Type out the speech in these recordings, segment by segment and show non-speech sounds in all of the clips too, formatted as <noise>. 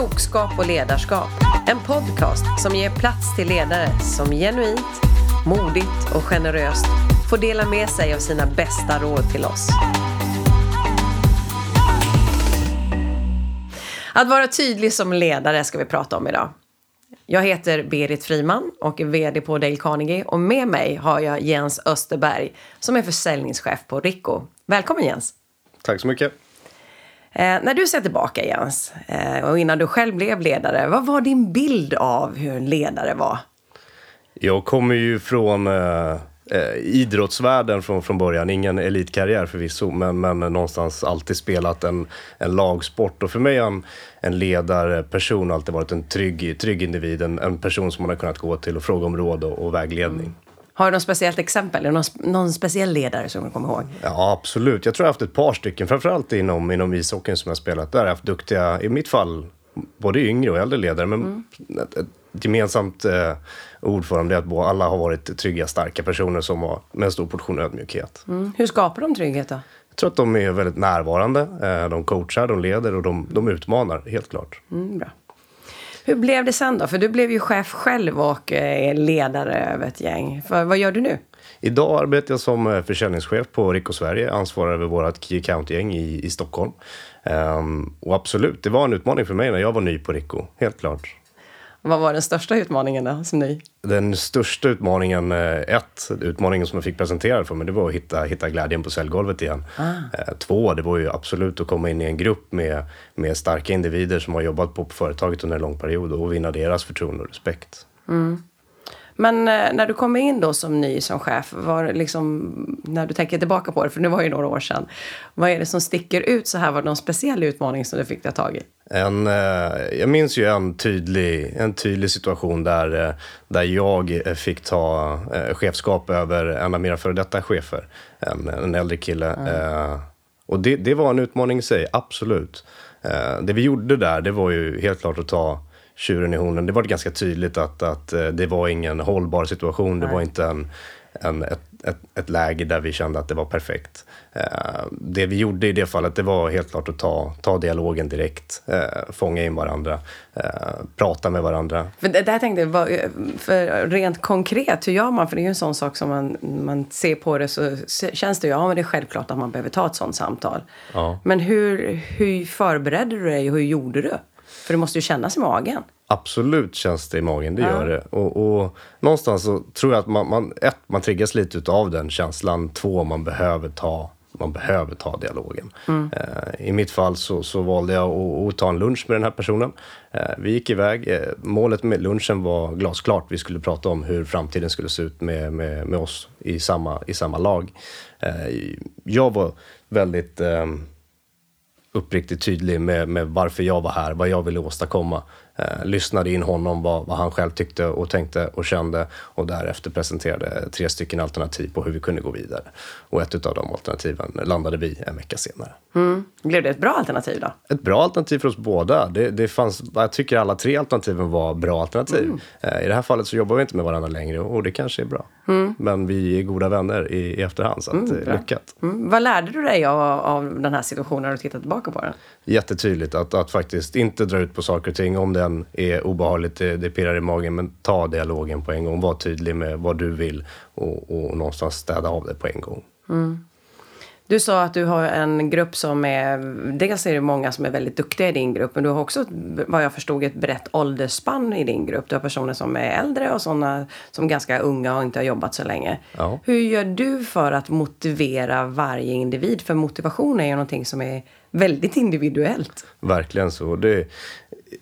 Klokskap och ledarskap. En podcast som ger plats till ledare som genuint, modigt och generöst får dela med sig av sina bästa råd till oss. Att vara tydlig som ledare ska vi prata om idag. Jag heter Berit Friman och är VD på Dale Carnegie och med mig har jag Jens Österberg som är försäljningschef på Rico. Välkommen Jens! Tack så mycket! Eh, när du ser tillbaka Jens, eh, och innan du själv blev ledare, vad var din bild av hur en ledare var? Jag kommer ju från eh, eh, idrottsvärlden från, från början. Ingen elitkarriär förvisso, men, men någonstans alltid spelat en, en lagsport. Och för mig har en, en ledarperson alltid varit en trygg, trygg individ. En, en person som man har kunnat gå till och fråga om råd och, och vägledning. Har du något speciellt exempel? Någon, någon speciell ledare som du kommer ihåg? Ja, absolut. Jag tror jag har haft ett par stycken. Framförallt inom, inom ishockeyn som jag spelat. Där har jag haft duktiga, i mitt fall, både yngre och äldre ledare. Men mm. ett, ett gemensamt eh, ord för dem är att alla har varit trygga, starka personer som har med en stor portion ödmjukhet. Mm. Hur skapar de trygghet då? Jag tror att de är väldigt närvarande. Eh, de coachar, de leder och de, de utmanar, helt klart. Mm, bra. Hur blev det sen då? För du blev ju chef själv och är ledare över ett gäng. För vad gör du nu? Idag arbetar jag som eh, försäljningschef på Rico Sverige, ansvarar över vårt Key Account-gäng i, i Stockholm. Um, och absolut, det var en utmaning för mig när jag var ny på Rico, helt klart. Vad var den största utmaningen då, som ny? Den största utmaningen, eh, ett, utmaningen som jag fick presenterad för mig, det var att hitta, hitta glädjen på säljgolvet igen. Ah. Eh, två, det var ju absolut att komma in i en grupp med, med starka individer som har jobbat på, på företaget under en lång period och vinna deras förtroende och respekt. Mm. Men eh, när du kommer in då som ny som chef, var liksom, när du tänker tillbaka på det, för det var ju några år sedan. Vad är det som sticker ut så här? Var det någon speciell utmaning som du fick ta tag i? En, eh, jag minns ju en tydlig, en tydlig situation där, eh, där jag fick ta chefskap över en av mina före detta chefer. En, en äldre kille. Mm. och det, det var en utmaning i sig, absolut. det vi gjorde där, det var ju helt klart att ta tjuren i hornen. Det var ganska tydligt att, att eh, det var ingen hållbar situation. Det var inte en, en, ett, ett, ett, läge där vi kände att det var perfekt. Eh, det vi gjorde i det fallet, det var helt klart att ta, ta dialogen direkt, eh, fånga in varandra, prata med varandra. För det där tänkte jag, för rent konkret, hur gör man? För det är ju en sån sak som man, man ser på det så känns det ju, ja men det är självklart att man behöver ta ett sånt samtal. Ja. Men hur, hur förberedde du dig och hur gjorde du? För det måste ju kännas i magen. Absolut känns det i magen, det ja. gör det. Och, och, någonstans så tror jag att man, man, ett, man triggas lite av den känslan. Två, man behöver ta, man behöver ta dialogen. Mm. Eh, I mitt fall så, så valde jag att, att, ta en lunch med den här personen. Eh, vi gick iväg. Eh, målet med lunchen var glasklart. Vi skulle prata om hur framtiden skulle se ut med, med, med oss i samma, i samma lag. Eh, jag var väldigt ehm, uppriktigt tydlig med, med varför jag var här, vad jag ville åstadkomma. Eh, lyssnade in honom, vad, vad, han själv tyckte och tänkte och kände och därefter presenterade tre stycken alternativ på hur vi kunde gå vidare. Och ett av de alternativen landade vi en vecka senare. Mm. Blev det ett bra alternativ då? Ett bra alternativ för oss båda. Det, det fanns, jag tycker alla tre alternativen var bra alternativ. Mm. Eh, I det här fallet så jobbar vi inte med varandra längre och det kanske är bra. Mm. Men vi är goda vänner i, i efterhand, så att, mm, eh, lyckat. Mm. Vad lärde du dig av, av den här situationen när du tittar tillbaka på den? Jättetydligt att, att faktiskt inte dra ut på saker och ting om den är obehagligt, det, det pirrar i magen. Men ta dialogen på en gång. Var tydlig med vad du vill och, och någonstans städa av det på en gång. Mm. Du sa att du har en grupp som är... Dels är det många som är väldigt duktiga i din grupp men du har också, vad jag förstod, ett brett åldersspann i din grupp. Du har personer som är äldre och sådana som är ganska unga och inte har jobbat så länge. Ja. Hur gör du för att motivera varje individ? För motivation är ju någonting som är väldigt individuellt. Verkligen så. Det,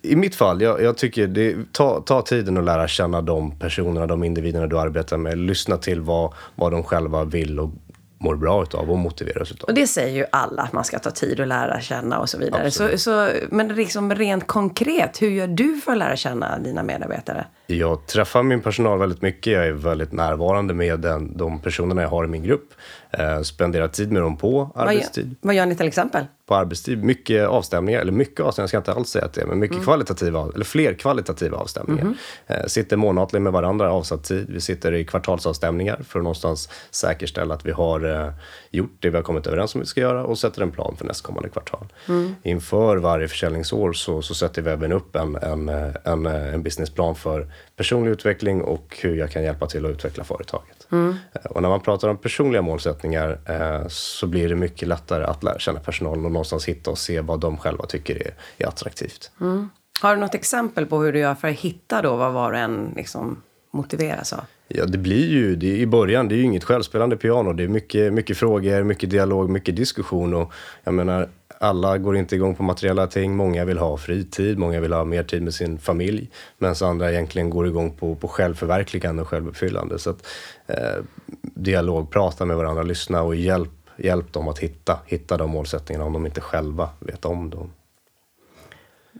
I mitt fall, jag, jag tycker det, ta, ta tiden att lära känna de personerna, de individerna du arbetar med. Lyssna till vad, vad de själva vill och mår bra utav och motiveras utav. Och det säger ju alla, att man ska ta tid att lära känna och så vidare. Så, så, men liksom rent konkret, hur gör du för att lära känna dina medarbetare? Jag träffar min personal väldigt mycket. Jag är väldigt närvarande med den, de personerna jag har i min grupp. Eh, spenderar tid med dem på arbetstid. Vad, vad gör ni till exempel? På arbetstid. Mycket avstämningar, eller mycket avstämningar, jag ska inte alls säga att det är, men mycket mm. kvalitativa, eller fler kvalitativa avstämningar. Mm. Eh, sitter månatligen med varandra, avsatt tid. Vi sitter i kvartalsavstämningar för att någonstans säkerställa att vi har eh, gjort det vi har kommit överens om att vi ska göra och sätter en plan för nästkommande kvartal. Mm. Inför varje försäljningsår så, så sätter vi även upp en, en, en, en businessplan för personlig utveckling och hur jag kan hjälpa till att utveckla företaget. Mm. Och när man pratar om personliga målsättningar eh, så blir det mycket lättare att lära känna personalen och någonstans hitta och se vad de själva tycker är, är attraktivt. Mm. Har du något exempel på hur du gör för att hitta då vad var och en liksom motiveras av? Ja, det blir ju, det, i början, det är ju inget självspelande piano. Det är mycket, mycket frågor, mycket dialog, mycket diskussion. Och jag menar, alla går inte igång på materiella ting. Många vill ha fritid, många vill ha mer tid med sin familj. Medan andra egentligen går igång på, på självförverkligande och självuppfyllande. Så att, eh, dialog, prata med varandra, lyssna och hjälp, hjälp dem att hitta, hitta de målsättningarna om de inte själva vet om dem.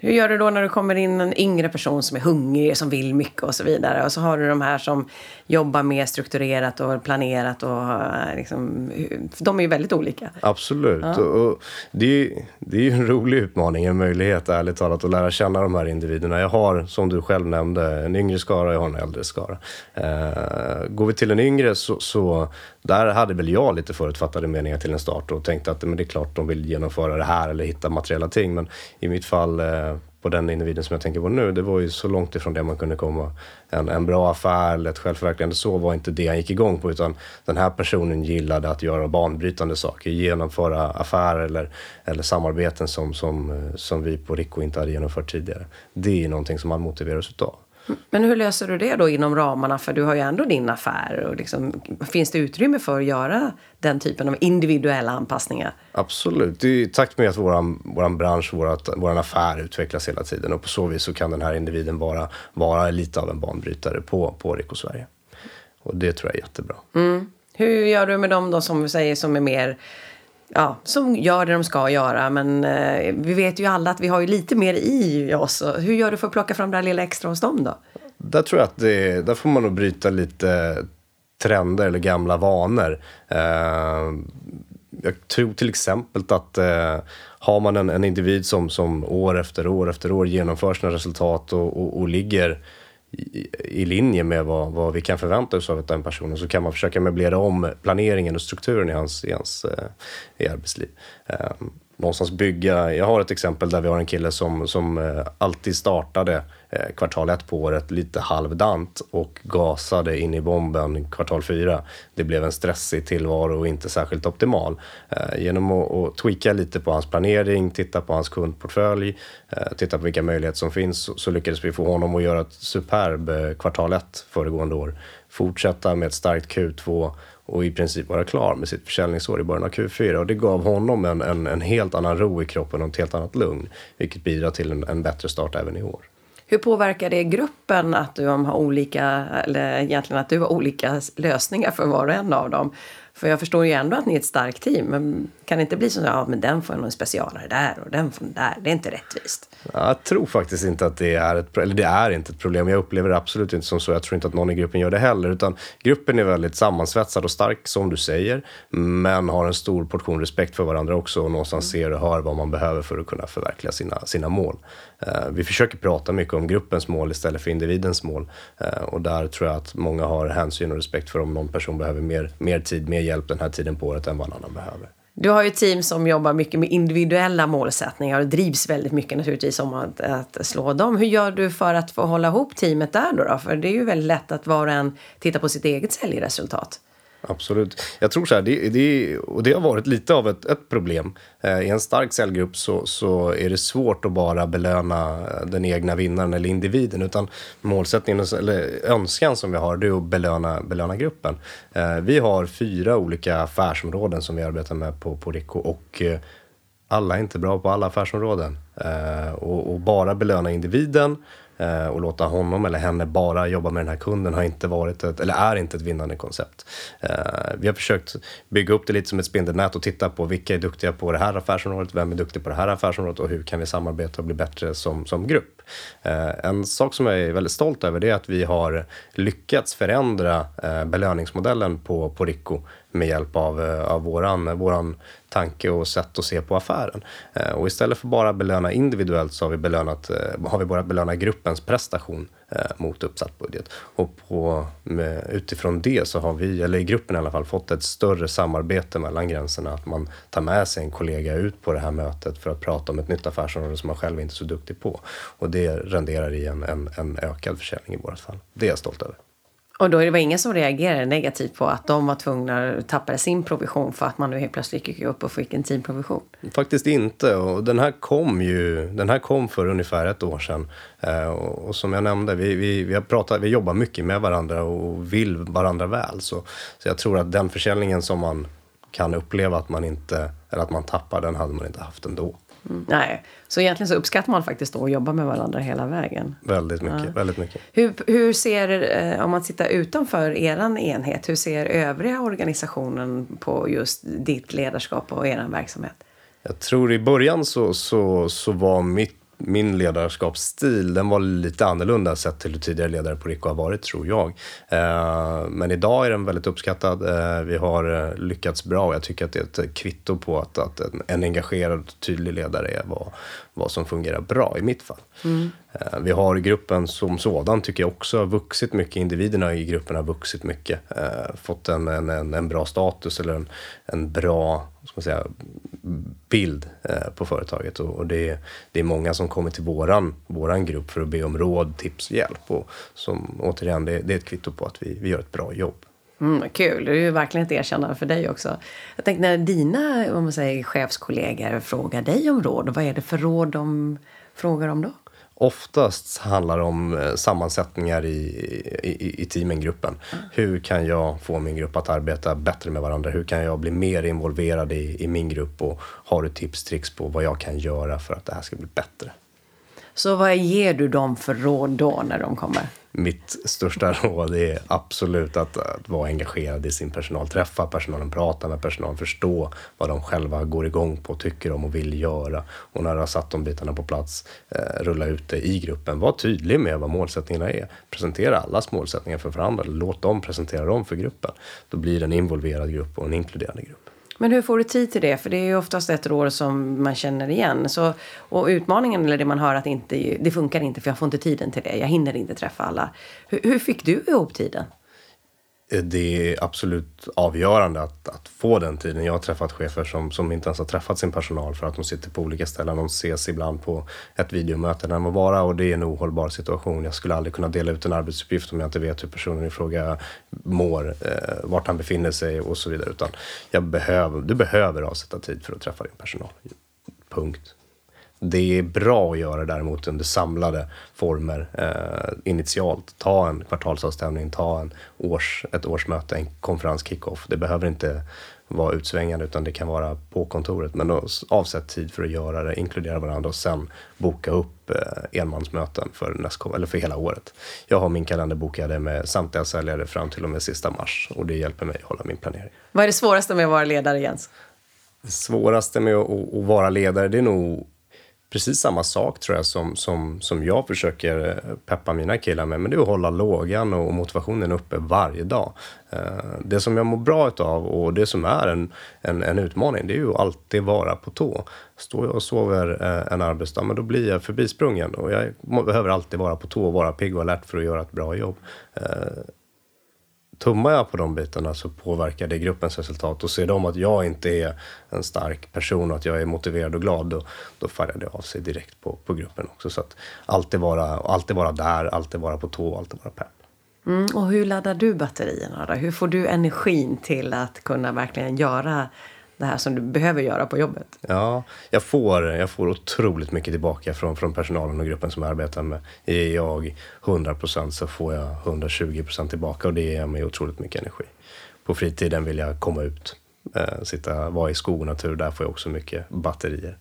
Hur gör du då när det kommer in en yngre person som är hungrig, som vill mycket och så vidare? Och så har du de här som jobbar mer strukturerat och planerat och eh, liksom, de är ju väldigt olika. Absolut. Ja. Och det, är, det är ju en rolig utmaning, en möjlighet ärligt talat att lära känna de här individerna. Jag har, som du själv nämnde, en yngre skara och jag har en äldre skara. Eh, går vi till en yngre så, så där hade väl jag lite förutfattade meningar till en start och tänkte att men det är klart de vill genomföra det här eller hitta materiella ting. Men i mitt fall eh, på den individen som jag tänker på nu, det var ju så långt ifrån det man kunde komma. En, en bra affär eller ett självförverkligande så var inte det han gick igång på utan den här personen gillade att göra banbrytande saker, genomföra affärer eller, eller samarbeten som, som, eh, som vi på Rico inte hade genomfört tidigare. Det är någonting som man motiveras utav. Men hur löser du det då inom ramarna? För du har ju ändå din affär. Och liksom, finns det utrymme för att göra den typen av individuella anpassningar? Absolut. Det är i takt med att vår våran bransch, vår affär utvecklas hela tiden. Och på så vis så kan den här individen vara, vara lite av en banbrytare på, på Rico Sverige. Och det tror jag är jättebra. Mm. Hur gör du med dem då som vi säger som är mer ja, som gör det de ska göra. Men eh, vi vet ju alla att vi har ju lite mer i oss. Hur gör du för att plocka fram det här lilla extra hos dem då? Där tror jag att det, där får man nog bryta lite trender eller gamla vanor. Eh, jag tror till exempel att eh, har man en, en individ som, som år efter år efter år genomför sina resultat och, och, och ligger i, linje med vad, vad vi kan förvänta oss av den personen så kan man försöka möblera om planeringen och strukturen i hans, i hans eh, i arbetsliv. Ehm, någonstans bygga. Jag har ett exempel där vi har en kille som, som eh, alltid startade eh, Eh, kvartal ett på året lite halvdant och gasade in i bomben kvartal fyra. Det blev en stressig tillvaro och inte särskilt optimal. Eh, genom att, att tweaka lite på hans planering, titta på hans kundportfölj, eh, titta på vilka möjligheter som finns så lyckades vi få honom att göra ett superb kvartal ett föregående år. Fortsätta med ett starkt Q2 och i princip vara klar med sitt försäljningsår i början av Q4. Och det gav honom en, en, en helt annan ro i kroppen och ett helt annat lugn. Vilket bidrar till en, en bättre start även i år. Hur påverkar det gruppen att du har olika, eller egentligen att du har olika lösningar för var och en av dem? För jag förstår ju ändå att ni är ett starkt team. Men kan det inte bli så att ja, men den får en specialare där och den får en där. Det är inte rättvist. Jag tror faktiskt inte att det är ett, eller det är inte ett problem. Jag upplever det absolut inte som så. Jag tror inte att någon i gruppen gör det heller. Utan gruppen är väldigt sammansvetsad och stark som du säger. Men har en stor portion respekt för varandra också och någonstans mm. ser och hör vad man behöver för att kunna förverkliga sina, sina mål. Uh, vi försöker prata mycket om gruppens mål istället för individens mål. Uh, och där tror jag att många har hänsyn och respekt för om någon person behöver mer, mer tid, mer hjälp den här tiden på året än vad en annan behöver. Du har ju ett team som jobbar mycket med individuella målsättningar och drivs väldigt mycket naturligtvis om att, att slå dem. Hur gör du för att få hålla ihop teamet där då, då? För det är ju väldigt lätt att var och en tittar på sitt eget säljresultat. Absolut. Jag tror så här, det, det, och det har varit lite av ett, ett problem. Eh, I en stark säljgrupp så, så är det svårt att bara belöna eh, den egna vinnaren eller individen. Utan målsättningen, eller önskan som vi har, det är att belöna, belöna gruppen. Eh, vi har fyra olika affärsområden som vi arbetar med på, på Rico och eh, alla är inte bra på alla affärsområden. Eh, och, och bara belöna individen Eh, och låta honom eller henne bara jobba med den här kunden har inte varit ett, eller är inte ett vinnande koncept. Eh, vi har försökt bygga upp det lite som ett spindelnät och titta på vilka är duktiga på det här affärsområdet, vem är duktig på det här affärsområdet och hur kan vi samarbeta och bli bättre som, som grupp. Eh, en sak som jag är väldigt stolt över det är att vi har lyckats förändra eh, belöningsmodellen på, på Rico med hjälp av, eh, av våran, våran tanke och sätt att se på affären. Eh, och istället för bara belöna individuellt så har vi, belönat, eh, har vi börjat belöna gruppens prestation mot uppsatt budget. Och på, med, utifrån det så har vi, eller i gruppen i alla fall, fått ett större samarbete mellan gränserna. Att man tar med sig en kollega ut på det här mötet för att prata om ett nytt affärsområde som man själv inte är så duktig på. Och det renderar i en, en, en ökad försäljning i vårt fall. Det är jag stolt över. Och då var det ingen som reagerade negativt på att de var tvungna att tappa sin provision för att man nu helt plötsligt gick upp och fick en teamprovision? Faktiskt inte. Och den här kom ju den här kom för ungefär ett år sedan. Eh, och, som jag nämnde, vi, vi, vi, har pratat, vi jobbar mycket med varandra och vill varandra väl. Så, så jag tror att den försäljningen som man kan uppleva att man inte, eller att man tappar, den hade man inte haft ändå. Mm. Nej, så egentligen så uppskattar man faktiskt då att jobba med varandra hela vägen. Väldigt mycket. Ja. Väldigt mycket. Hur, hur ser, eh, om man tittar utanför er enhet, hur ser övriga organisationen på just ditt ledarskap och er verksamhet? Jag tror i början så, så, så var mitt min ledarskapsstil, den var lite annorlunda sett till hur tidigare ledare på Rico har varit, tror jag. Eh, men idag är den väldigt uppskattad. Eh, vi har eh, lyckats bra och jag tycker att det är ett kvitto på att, att en engagerad och tydlig ledare är vad, vad som fungerar bra i mitt fall. Mm. Eh, vi har gruppen som sådan, tycker jag också, har vuxit mycket. Individerna i gruppen har vuxit mycket. Eh, fått en, en, en bra status eller en, en bra ska man säga, bild eh, på företaget. Och, det, det, är många som kommer till våran, våran grupp för att be om råd, tips och hjälp. Och som, återigen, det, det är ett kvitto på att vi, vi gör ett bra jobb. Mm, kul, det är ju verkligen ett erkännande för dig också. Jag tänkte när dina om man säger, chefskollegor frågar dig om råd, vad är det för råd de frågar om då? Oftast handlar det om eh, sammansättningar i, i, i teamen, gruppen. Mm. Hur kan jag få min grupp att arbeta bättre med varandra? Hur kan jag bli mer involverad i, i min grupp? Och har du tips, tricks på vad jag kan göra för att det här ska bli bättre? Så vad ger du dem för råd då när de kommer? mitt största <laughs> råd är absolut att, att, vara engagerad i sin personal. Träffa personalen, prata med personalen, förstå vad de själva går igång på, tycker om och vill göra. Och när du har satt de bitarna på plats, eh, rulla ut det i gruppen. Var tydlig med vad målsättningarna är. Presentera allas målsättningar för varandra. Låt dem presentera dem för gruppen. Då blir det en involverad grupp och en inkluderande grupp. Men hur får du tid till det? För det är ju oftast ett råd som man känner igen. Så, och utmaningen, eller det man hör att inte, det funkar inte för jag får inte tiden till det. Jag hinner inte träffa alla. Hur, hur fick du ihop tiden? Eh, det är absolut avgörande att, att, få den tiden. Jag har träffat chefer som, som inte ens har träffat sin personal för att de sitter på olika ställen. De ses ibland på ett videomöte när de vara och det är en ohållbar situation. Jag skulle aldrig kunna dela ut en arbetsuppgift om jag inte vet hur personen i fråga mår, eh, vart han befinner sig och så vidare. Utan jag behöver, du behöver avsätta tid för att träffa din personal. Punkt. Det är bra att göra däremot under samlade former eh, initialt. Ta en kvartalsavstämning, ta en års, ett årsmöte, en konferens kickoff. Det behöver inte vara utsvängande utan det kan vara på kontoret. Men då avsätt tid för att göra det, inkludera varandra och sen boka upp eh, enmansmöten för, nästkom- eller för hela året. Jag har min kalender bokad med samtliga säljare fram till och med sista mars och det hjälper mig att hålla min planering. Vad är det svåraste med att vara ledare Jens? Det svåraste med att, att vara ledare det är nog precis samma sak tror jag som, som, som jag försöker eh, peppa mina killar med. Men det är att hålla lågan och motivationen uppe varje dag. Eh, det som jag mår bra utav och det som är en, en, en utmaning det är ju att alltid vara på tå. Står jag och sover eh, en arbetsdag, men då blir jag förbisprungen. Och jag behöver alltid vara på tå och vara pigg och alert för att göra ett bra jobb tummar jag på de bitarna så påverkar det gruppens resultat. Och ser de att jag inte är en stark person och att jag är motiverad och glad, då, då färgar det av sig direkt på, på gruppen också. Så att alltid vara, alltid vara där, alltid vara på tå, alltid vara pepp. Mm, och hur laddar du batterierna då? Hur får du energin till att kunna verkligen göra det här som du behöver göra på jobbet? Ja, jag får, jag får otroligt mycket tillbaka från, från personalen och gruppen som jag arbetar med. Är jag 100 procent så får jag 120 procent tillbaka och det ger mig otroligt mycket energi. På fritiden vill jag komma ut, eh, sitta, vara i skog och natur. Där får jag också mycket batterier.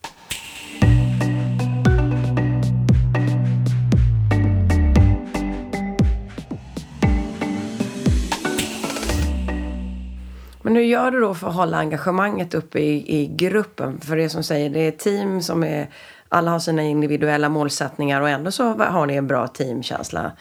Men hur gör du då för att hålla engagemanget uppe i, i gruppen? För det som säger, det är team som är... Alla har sina individuella målsättningar och ändå så har ni en bra teamkänsla.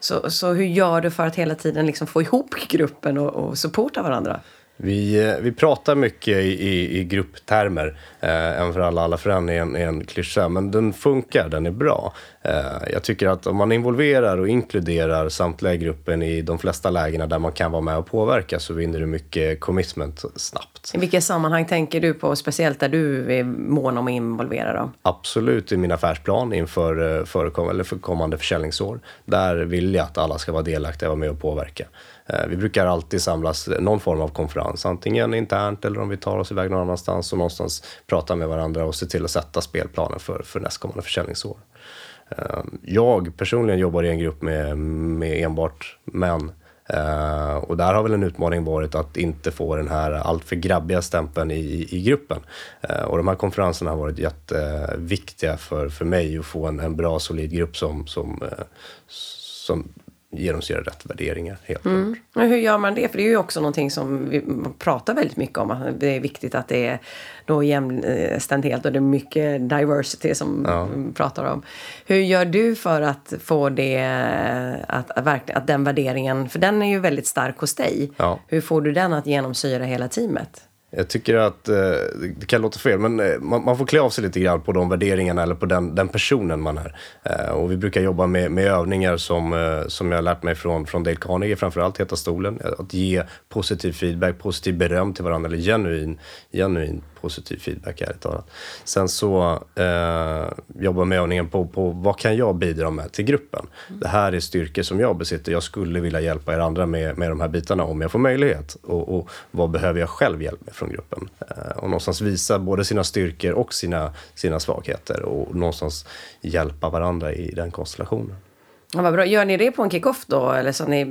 Så, så hur gör du för att hela tiden liksom få ihop <laughs> gruppen och, och supporta varandra? Vi, eh, vi pratar mycket i, i, i grupptermer. Eh, en för alla, alla för en är en, är en klyscha, men den funkar, den är bra. Eh, jag tycker att om man involverar och inkluderar samtliga i gruppen i de flesta lägena där man kan vara med och påverka så vinner du mycket commitment snabbt. I vilka sammanhang tänker du på, speciellt där du är mån om att involvera dem? Absolut i min affärsplan inför förekom, eller för kommande försäljningsår. Där vill jag att alla ska vara delaktiga och vara med och påverka. Eh, vi brukar alltid samlas eh, någon form av konferens, antingen internt eller om vi tar oss iväg någon annanstans och någonstans pratar med varandra och ser till att sätta spelplanen för, för nästkommande försäljningsår. Ehm, jag personligen jobbar i en grupp med, med enbart män. Uh, och där har väl en utmaning varit att inte få den här alltför grabbiga stämpeln i, i gruppen. Uh, och de här konferenserna har varit jätteviktiga för, för mig att få en, en bra solid grupp som, som, uh, som genomsyrar rätt värderingar. Helt mm. Men hur gör man det? För det är ju också någonting som vi pratar väldigt mycket om. Att det är viktigt att det är då jämställdhet och det är mycket diversity som ja. pratar om. Hur gör du för att få det, att, att, att den värderingen, för den är ju väldigt stark hos dig. Ja. Hur får du den att genomsyra hela teamet? Jag tycker att, eh, det kan låta fel, men eh, man, man, får klä av sig lite grann på de värderingarna eller på den, den personen man är. Eh, och vi brukar jobba med, med övningar som, eh, som jag har lärt mig från, från Dale Carnegie, framförallt Heta stolen. Att ge positiv feedback, positiv beröm till varandra, eller genuin, genuin positiv feedback ärligt talat. Sen så eh, jobbar med övningen på, på vad kan jag bidra med till gruppen? Mm. Det här är styrkor som jag besitter. Jag skulle vilja hjälpa er andra med, med de här bitarna om jag får möjlighet. Och, och vad behöver jag själv hjälp med från gruppen? Eh, och någonstans visa både sina styrkor och sina, sina svagheter och någonstans hjälpa varandra i den konstellationen. Ja, vad bra. Gör ni det på en kick-off då? Eller så ni,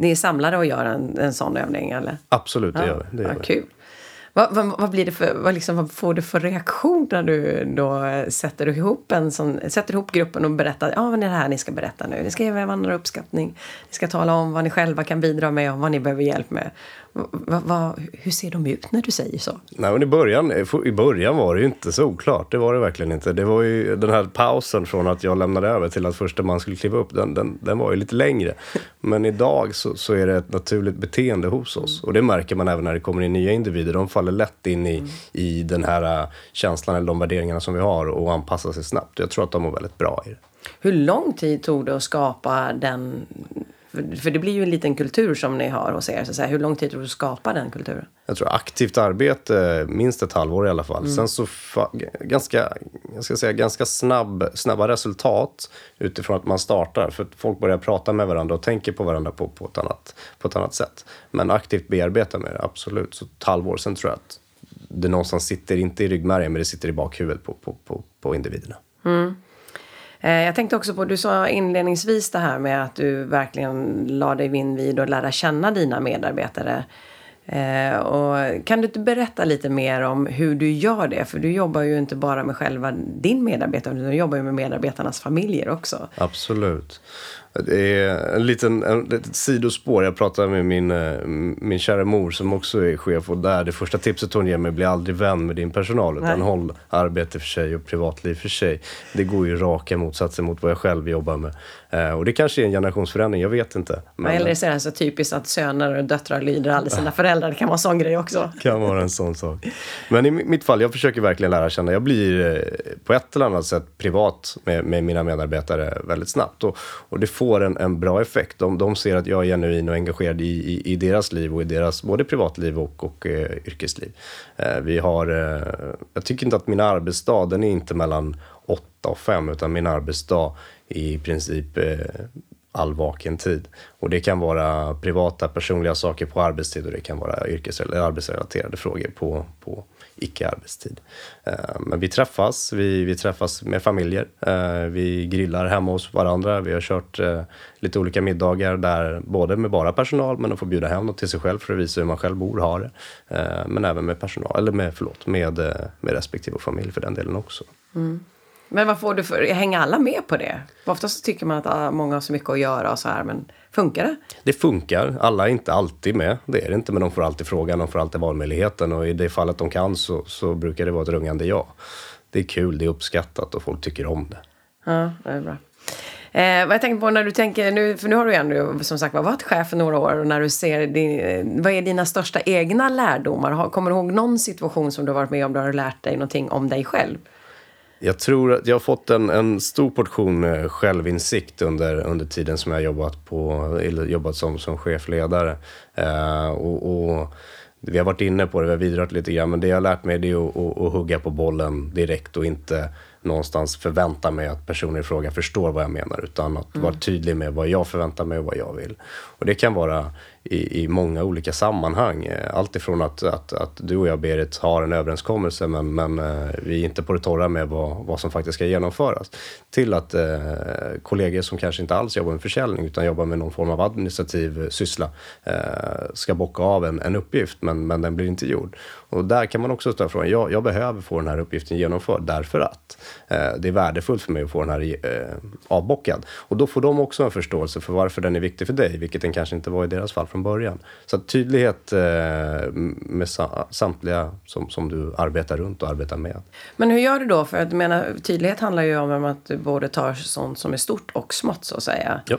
ni är samlade och gör en, en sån övning? Eller? Absolut, det ja. gör vi. Det gör ja, Kul. Vad, vad, vad, blir det för, vad, liksom, vad får du för reaktion när du då sätter ihop, en sån, sätter ihop gruppen och berättar ja, men det är det här ni ska berätta nu. Ni ska ge varandra uppskattning. Ni ska tala om vad ni själva kan bidra med och vad ni behöver hjälp med. Va, va, hur ser de ut när du säger så? Nej, men i, början, I början var det ju inte så oklart. Det var det verkligen inte. Det var ju den här pausen från att jag lämnade över till att första man skulle kliva upp. Den, den, den var ju lite längre. <laughs> Men idag så, så, är det ett naturligt beteende hos oss. Och det märker man även när det kommer in nya individer. De faller lätt in i, mm. i den här äh, känslan eller de värderingarna som vi har och anpassar sig snabbt. Jag tror att de mår väldigt bra i det. Hur lång tid tog det att skapa den för, för, det blir ju en liten kultur som ni har hos er. Så, så här, hur lång tid tror du att skapa den kulturen? Jag tror aktivt arbete, minst ett halvår i alla fall. Mm. Sen så ganska, jag ska säga, ganska snabb, snabba resultat utifrån att man startar. För folk börjar prata med varandra och tänker på varandra på, på, ett, annat, på ett annat sätt. Men aktivt bearbeta med det, absolut. Så ett halvår, sen tror jag att det någonstans sitter, inte i ryggmärgen, men det sitter i bakhuvudet på, på, på, på individerna. Mm. Eh, jag tänkte också på, du sa inledningsvis det här med att du verkligen la dig vinn vid att lära känna dina medarbetare. Eh, och kan du inte berätta lite mer om hur du gör det? För du jobbar ju inte bara med själva din medarbetare, utan du jobbar ju med medarbetarnas familjer också. Absolut. Det är en liten en, ett sidospår. Jag pratade med min, eh, min kära mor som också är chef och där det första tipset hon ger mig blir aldrig vän med din personal utan Nej. håll arbete för sig och privatliv för sig. Det går ju raka motsatsen mot vad jag själv jobbar med. Eh, och det kanske är en generationsförändring, jag vet inte. Men, eller så är det så typiskt att söner och döttrar lyder aldrig sina föräldrar. Det kan vara en sån grej också. Det <laughs> kan vara en sån sak. Men i mitt fall, jag försöker verkligen lära känna. Jag blir eh, på ett eller annat sätt privat med, med mina medarbetare väldigt snabbt. Och, och det får en, en bra effekt. De, de ser att jag är genuin och engagerad i, i, i deras liv och i deras både privatliv och, och eh, yrkesliv. Eh, vi har, eh, jag tycker inte att min arbetsdag, den är inte mellan 8 och 5 utan min arbetsdag är i princip eh, all vaken tid. Och det kan vara privata, personliga saker på arbetstid och det kan vara yrkes eller arbetsrelaterade frågor på, på icke-arbetstid. Eh, men vi träffas, vi, vi träffas med familjer, eh, vi grillar hemma hos varandra. Vi har kört eh, lite olika middagar där både med bara personal men att få bjuda hem något till sig själv för att visa hur man själv bor och har det. Men även med personal, eller med, förlåt, med, med respektive familj för den delen också. Mm. Men vad får du för, hänger alla med på det? Oftast tycker man att ah, många har så mycket att göra och så här, men funkar det? Det funkar. Alla är inte alltid med, det är det inte, men de får alltid frågan, de får alltid valmöjligheten och i det fallet de kan så, så brukar det vara ett rungande ja. Det är kul, det är uppskattat och folk tycker om det. Ja, det är bra. Eh, vad jag tänkte på när du tänker, nu, för nu har du ju ändå som sagt varit chef för några år och när du ser, din, vad är dina största egna lärdomar? Kommer du ihåg någon situation som du har varit med om där du har lärt dig någonting om dig själv? Jag tror att jag har fått en, en stor portion eh, självinsikt under, under tiden som jag jobbat, på, jobbat som, som chefledare. Eh, och, och, vi har varit inne på det, vi har vidrört lite grann, men det jag har lärt mig är att, att, att hugga på bollen direkt och inte någonstans förvänta mig att personen i fråga förstår vad jag menar, utan att mm. vara tydlig med vad jag förväntar mig och vad jag vill. Och det kan vara i, i många olika sammanhang. Eh, allt ifrån att, att, att du och jag, Berit, har en överenskommelse men, men eh, vi är inte på det torra med vad, vad som faktiskt ska genomföras. Till att eh, kollegor som kanske inte alls jobbar med försäljning utan jobbar med någon form av administrativ syssla eh, ska bocka av en, en uppgift men, men den blir inte gjord. Och där kan man också ställa frågan, jag, jag behöver få den här uppgiften genomförd därför att eh, det är värdefullt för mig att få den här eh, avbockad. Och då får de också en förståelse för varför den är viktig för dig, vilket den kanske inte var i deras fall från början. Så tydlighet eh, med samtliga som, som du arbetar runt och arbetar med. Men hur gör du då? För att menar, tydlighet handlar ju om att du både tar sånt som är stort och smått så att säga. Ja.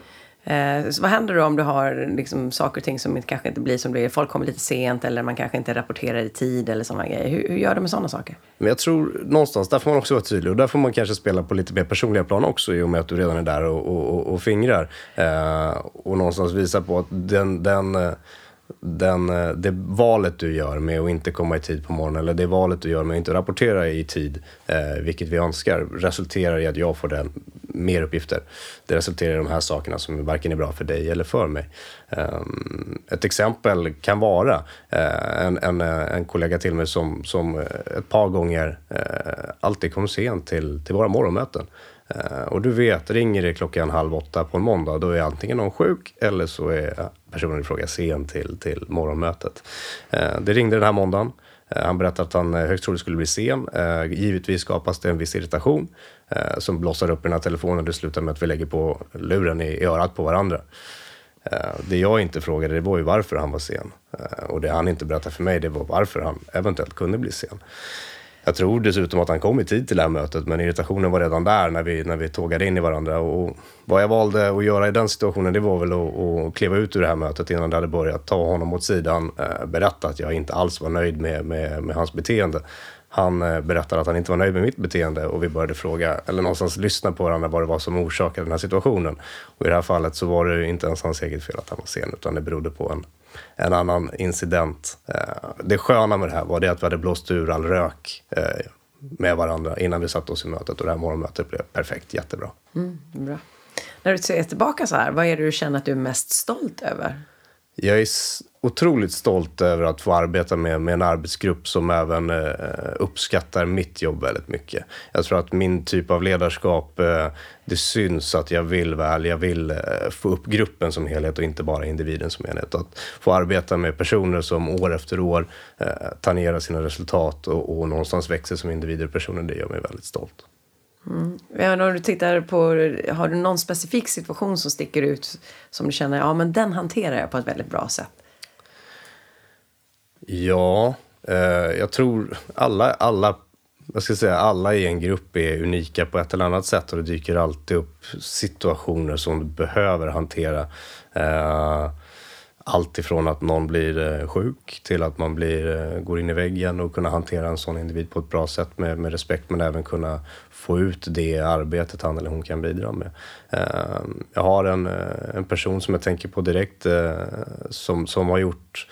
Eh, vad händer då om du har liksom, saker och ting som kanske inte blir som det är? Folk kommer lite sent eller man kanske inte rapporterar i tid eller sådana grejer. Hur, hur gör du med sådana saker? Men jag tror någonstans, där får man också vara tydlig och där får man kanske spela på lite mer personliga plan också i och med att du redan är där och, och, och, fingrar. Eh, och någonstans visa på att den, den eh, den, eh, det valet du gör med att inte komma i tid på morgonen eller det valet du gör med att inte rapportera i tid, eh, vilket vi önskar, resulterar i att jag får den, mer uppgifter. Det resulterar i de här sakerna som varken är bra för dig eller för mig. Ehm, ett exempel kan vara eh, en, en, eh, en kollega till mig som, som eh, ett par gånger alltid kom sent till, till våra morgonmöten. Och du vet, ringer det klockan halv åtta på en måndag, då är antingen någon sjuk eller så är personen i fråga sen till, till morgonmötet. Det ringde den här måndagen. Han berättade att han högst troligt skulle bli sen. Givetvis skapas det en viss irritation Eh, som blossar upp i den här telefonen. Det slutar med att vi lägger på luren i, i örat på varandra. Eh, det jag inte frågade det var ju varför han var sen. Eh, och det han inte berättade för mig det var varför han eventuellt kunde bli sen. Jag tror dessutom att han kom i tid till det här mötet, men irritationen var redan där när vi, när vi tågade in i varandra. Och vad jag valde att göra i den situationen, det var väl att, att kliva ut ur det här mötet innan det hade börjat, ta honom åt sidan, berätta att jag inte alls var nöjd med, med, med hans beteende. Han eh, berättade att han inte var nöjd med mitt beteende och vi började fråga, eller någonstans lyssna på varandra vad det var som orsakade den här situationen. Och i det här fallet så var det inte ens hans eget fel att han var sen, utan det berodde på en en annan incident. Eh, det sköna med det här var det att vi hade blåst ur all rök eh, med varandra innan vi satte oss i mötet och det här morgonmötet blev perfekt, jättebra. Mm, bra. När du ser tillbaka så här, vad är det du känner att du är mest stolt över? Jag är otroligt stolt över att få arbeta med, med en arbetsgrupp som även eh, uppskattar mitt jobb väldigt mycket. Jag tror att min typ av ledarskap, eh, det syns att jag vill väl. Jag vill eh, få upp gruppen som helhet och inte bara individen som enhet. Att få arbeta med personer som år efter år eh, tangerar sina resultat och, och någonstans växer som individer och personer, det gör mig väldigt stolt. Mm. Om du tittar på, har du någon specifik situation som sticker ut som du känner, ja men den hanterar jag på ett väldigt bra sätt? Ja, eh, jag tror alla, alla, jag ska säga, alla i en grupp är unika på ett eller annat sätt och det dyker alltid upp situationer som du behöver hantera. Eh, allt ifrån att någon blir eh, sjuk till att man blir, eh, går in i väggen och kunna hantera en sån individ på ett bra sätt med, med respekt men även kunna få ut det arbetet han eller hon kan bidra med. Ehm, jag har en, eh, en person som jag tänker på direkt som, som har gjort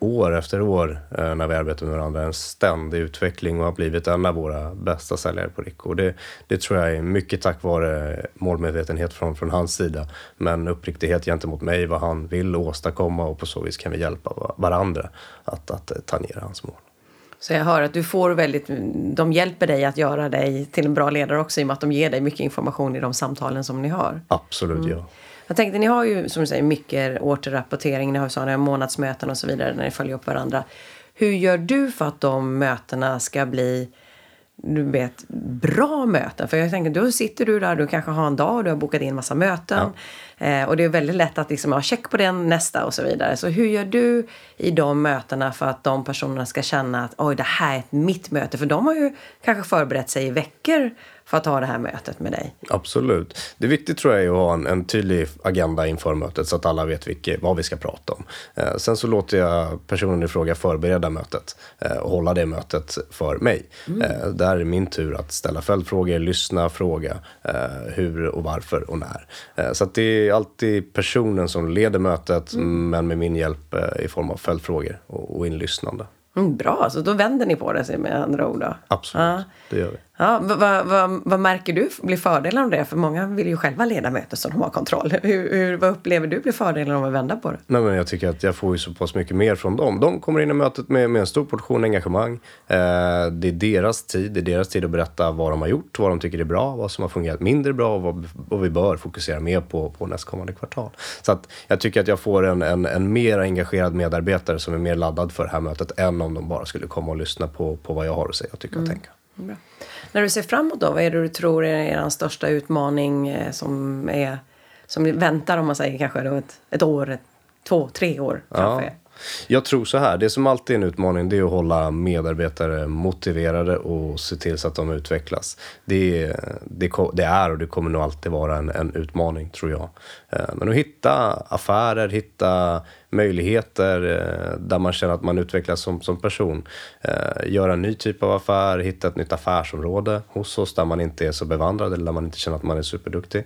år efter år eh, när vi arbetar med varandra en ständig utveckling och har blivit en av våra bästa säljare på Rico. Det, det tror jag är mycket tack vare målmedvetenhet från, från hans sida, men uppriktighet gentemot mig, vad han vill åstadkomma och på så vis kan vi hjälpa varandra att, att ta ner hans mål. Så jag hör att du får väldigt, de hjälper dig att göra dig till en bra ledare också i och med att de ger dig mycket information i de samtalen som ni har. Absolut, mm. ja. Jag tänkte, ni har ju som du säger mycket återrapportering, ni har sådana månadsmöten och så vidare när ni följer upp varandra. Hur gör du för att de mötena ska bli du vet, bra möten. För jag tänker, då sitter du där, du kanske har en dag, du har bokat in massa möten. Ja. Eh, och det är väldigt lätt att liksom, ha check på den, nästa och så vidare. Så hur gör du i de mötena för att de personerna ska känna att oj, det här är mitt möte? För de har ju kanske förberett sig i veckor för att ha det här mötet med dig. Absolut. Det är viktigt tror jag är att ha en, en tydlig agenda inför mötet så att alla vet vilket, vad vi ska prata om. Eh, sen så låter jag personen i fråga förbereda mötet eh, och hålla det mötet för mig. Mm. Eh, där är min tur att ställa följdfrågor, lyssna, fråga eh, hur och varför och när. Eh, så att det är alltid personen som leder mötet mm. men med min hjälp eh, i form av följdfrågor och, och inlyssnande. Mm, bra, så då vänder ni på det med andra ord? Då. Absolut, ja. det gör vi. Ja, vad, vad, vad, märker du blir fördelar av det? För många vill ju själva leda möten så de har kontroll. <laughs> Hur, hur, vad upplever du blir fördelar av att vända på det? Nej, men jag tycker att jag får ju så pass mycket mer från dem. De kommer in i mötet med, med en stor portion engagemang. Eh, det är deras tid. Det är deras tid att berätta vad de har gjort, vad de tycker är bra, vad som har fungerat mindre bra och vad, vad vi bör fokusera mer på, på nästkommande kvartal. Så att jag tycker att jag får en, en, en mer engagerad medarbetare som är mer laddad för det här mötet än om de bara skulle komma och lyssna på, på vad jag har att säga och tycka och mm. tänka. Bra. När du ser framåt då, vad är det du tror är er största utmaning eh, som, är, som väntar om man säger kanske då ett, ett år, ett, två, tre år framför ja. Jag tror så här, det som alltid är en utmaning det är att hålla medarbetare motiverade och se till så att de utvecklas. Det, det, det är och det kommer nog alltid vara en, en utmaning tror jag. Eh, men att hitta affärer, hitta möjligheter eh, där man känner att man utvecklas som, som person. Eh, göra en ny typ av affär, hitta ett nytt affärsområde hos oss där man inte är så bevandrad eller där man inte känner att man är superduktig.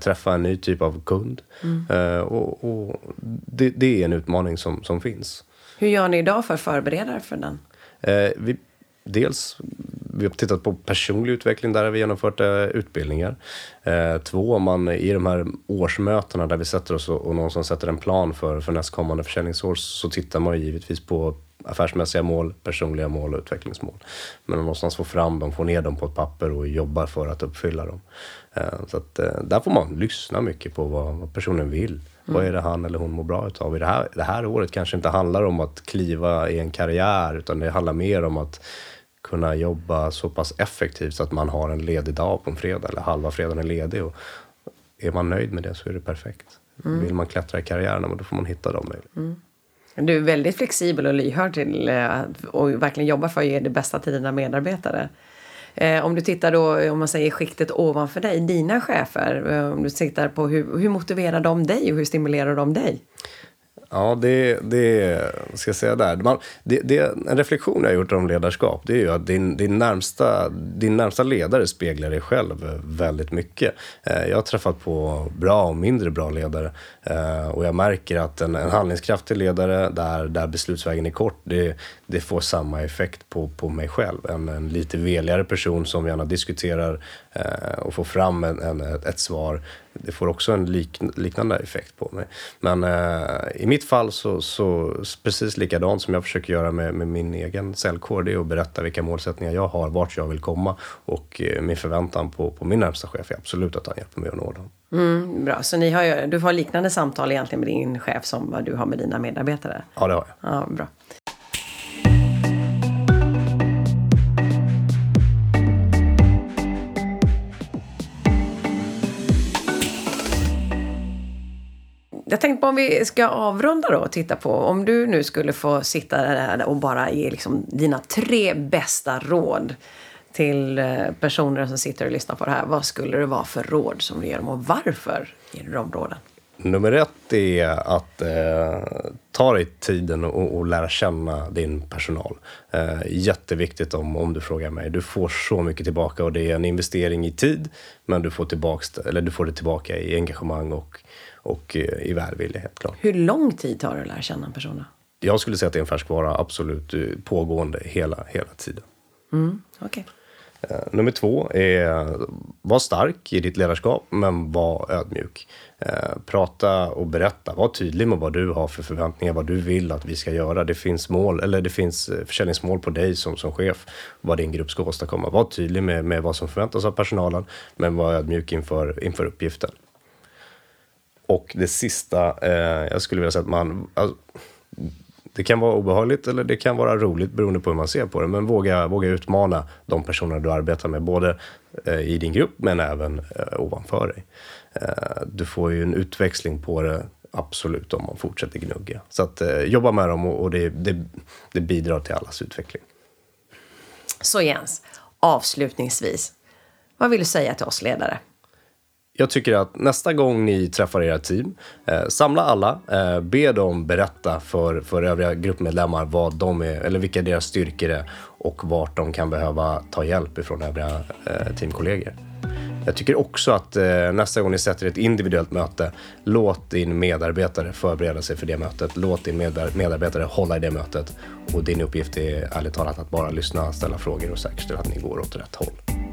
Träffa en ny typ av kund. Mm. Och, och det, det, är en utmaning som, som finns. Hur gör ni idag för att förbereda er för den? Vi dels, vi har tittat på personlig utveckling, där har vi genomfört eh, utbildningar. Eh, två, om man i de här årsmötena där vi sätter oss och, och någonstans sätter en plan för, för nästkommande försäljningsår så tittar man givetvis på affärsmässiga mål, personliga mål och utvecklingsmål. Men någonstans få fram dem, få ner dem på ett papper och jobba för att uppfylla dem. Eh, så att, där får man lyssna mycket på vad, vad personen vill. Mm. Vad är det han eller hon mår bra utav? I det här, det här året kanske inte handlar om att kliva i en karriär utan det handlar mer om att kunna jobba så pass effektivt så att man har en ledig dag på en fredag eller halva fredagen är ledig. Och är man nöjd med det så är det perfekt. Mm. Vill man klättra i karriären, då får man hitta de möjligheterna. Mm. Du är väldigt flexibel och lyhörd till att och verkligen jobbar för att ge det bästa till dina medarbetare. Eh, om du tittar då, om man säger skiktet ovanför dig, dina chefer, eh, om du tittar på hur, hur motiverar de dig och hur stimulerar de dig? Ja, det, det ska jag säga där. Man, det, det, en reflektion jag har gjort om ledarskap, det är ju att din, din, närmsta, din närmsta ledare speglar dig själv väldigt mycket. Eh, jag har träffat på bra och mindre bra ledare Eh, och jag märker att en, en handlingskraftig ledare där, där beslutsvägen är kort, det, det får samma effekt på, på mig själv. En, en lite veligare person som gärna diskuterar eh, och får fram en, en, ett svar det får också en lik, liknande effekt på mig. Men eh, i mitt fall så, så precis likadant som jag försöker göra med, med min egen säljkår, det är att berätta vilka målsättningar jag har, vart jag vill komma och eh, min förväntan på, på min närmsta chef är absolut att han hjälper mig att nå dem. Mm, bra, så ni har, du har liknande samtal egentligen med din chef som vad du har med dina medarbetare? Ja, det har jag. Ja, bra. jag tänkte på om vi ska avrunda då och titta på om du nu skulle få sitta där och bara ge liksom dina tre bästa råd till eh, personer som sitter och lyssnar på det här. Vad skulle det vara för råd som du ger dem och varför ger du de råden? Nummer ett är att eh, ta dig tiden och, och, lära känna din personal. Eh, jätteviktigt om, om du frågar mig. Du får så mycket tillbaka och det är en investering i tid, men du får, tillbaks, eller du får det tillbaka i engagemang och och eh, i välvilja helt klart. Hur lång tid tar det att lära känna en person? Jag skulle säga att det är en färskvara, absolut eh, pågående hela, hela tiden. Mm, okay. Eh, nummer två är var stark i ditt ledarskap, men var ödmjuk. Eh, prata och berätta. Var tydlig med vad du har för förväntningar, vad du vill att vi ska göra. Det finns mål, eller det finns eh, försäljningsmål på dig som, som chef, vad din grupp ska åstadkomma. Var tydlig med, med vad som förväntas av personalen, men var ödmjuk inför, inför uppgiften. Och det sista, eh, jag skulle vilja säga att man... Alltså, det kan vara obehagligt eller det kan vara roligt beroende på hur man ser på det. Men våga, våga utmana de personer du arbetar med, både eh, i din grupp men även eh, ovanför dig. Eh, du får ju en utväxling på det absolut om man fortsätter gnugga. Så att jobba med dem och, och det, det, det bidrar till allas utveckling. Så Jens, avslutningsvis, vad vill du säga till oss ledare? Jag tycker att nästa gång ni träffar era team, eh, samla alla, eh, be dem berätta för, för övriga gruppmedlemmar vad de är, eller vilka deras styrkor är och vart de kan behöva ta hjälp ifrån övriga eh, teamkollegor. Jag tycker också att eh, nästa gång ni sätter ett individuellt möte, låt din medarbetare förbereda sig för det mötet. Låt din medarbetare hålla i det mötet. Och din uppgift är ärligt talat att bara lyssna, ställa frågor och säkerställa att ni går åt rätt håll.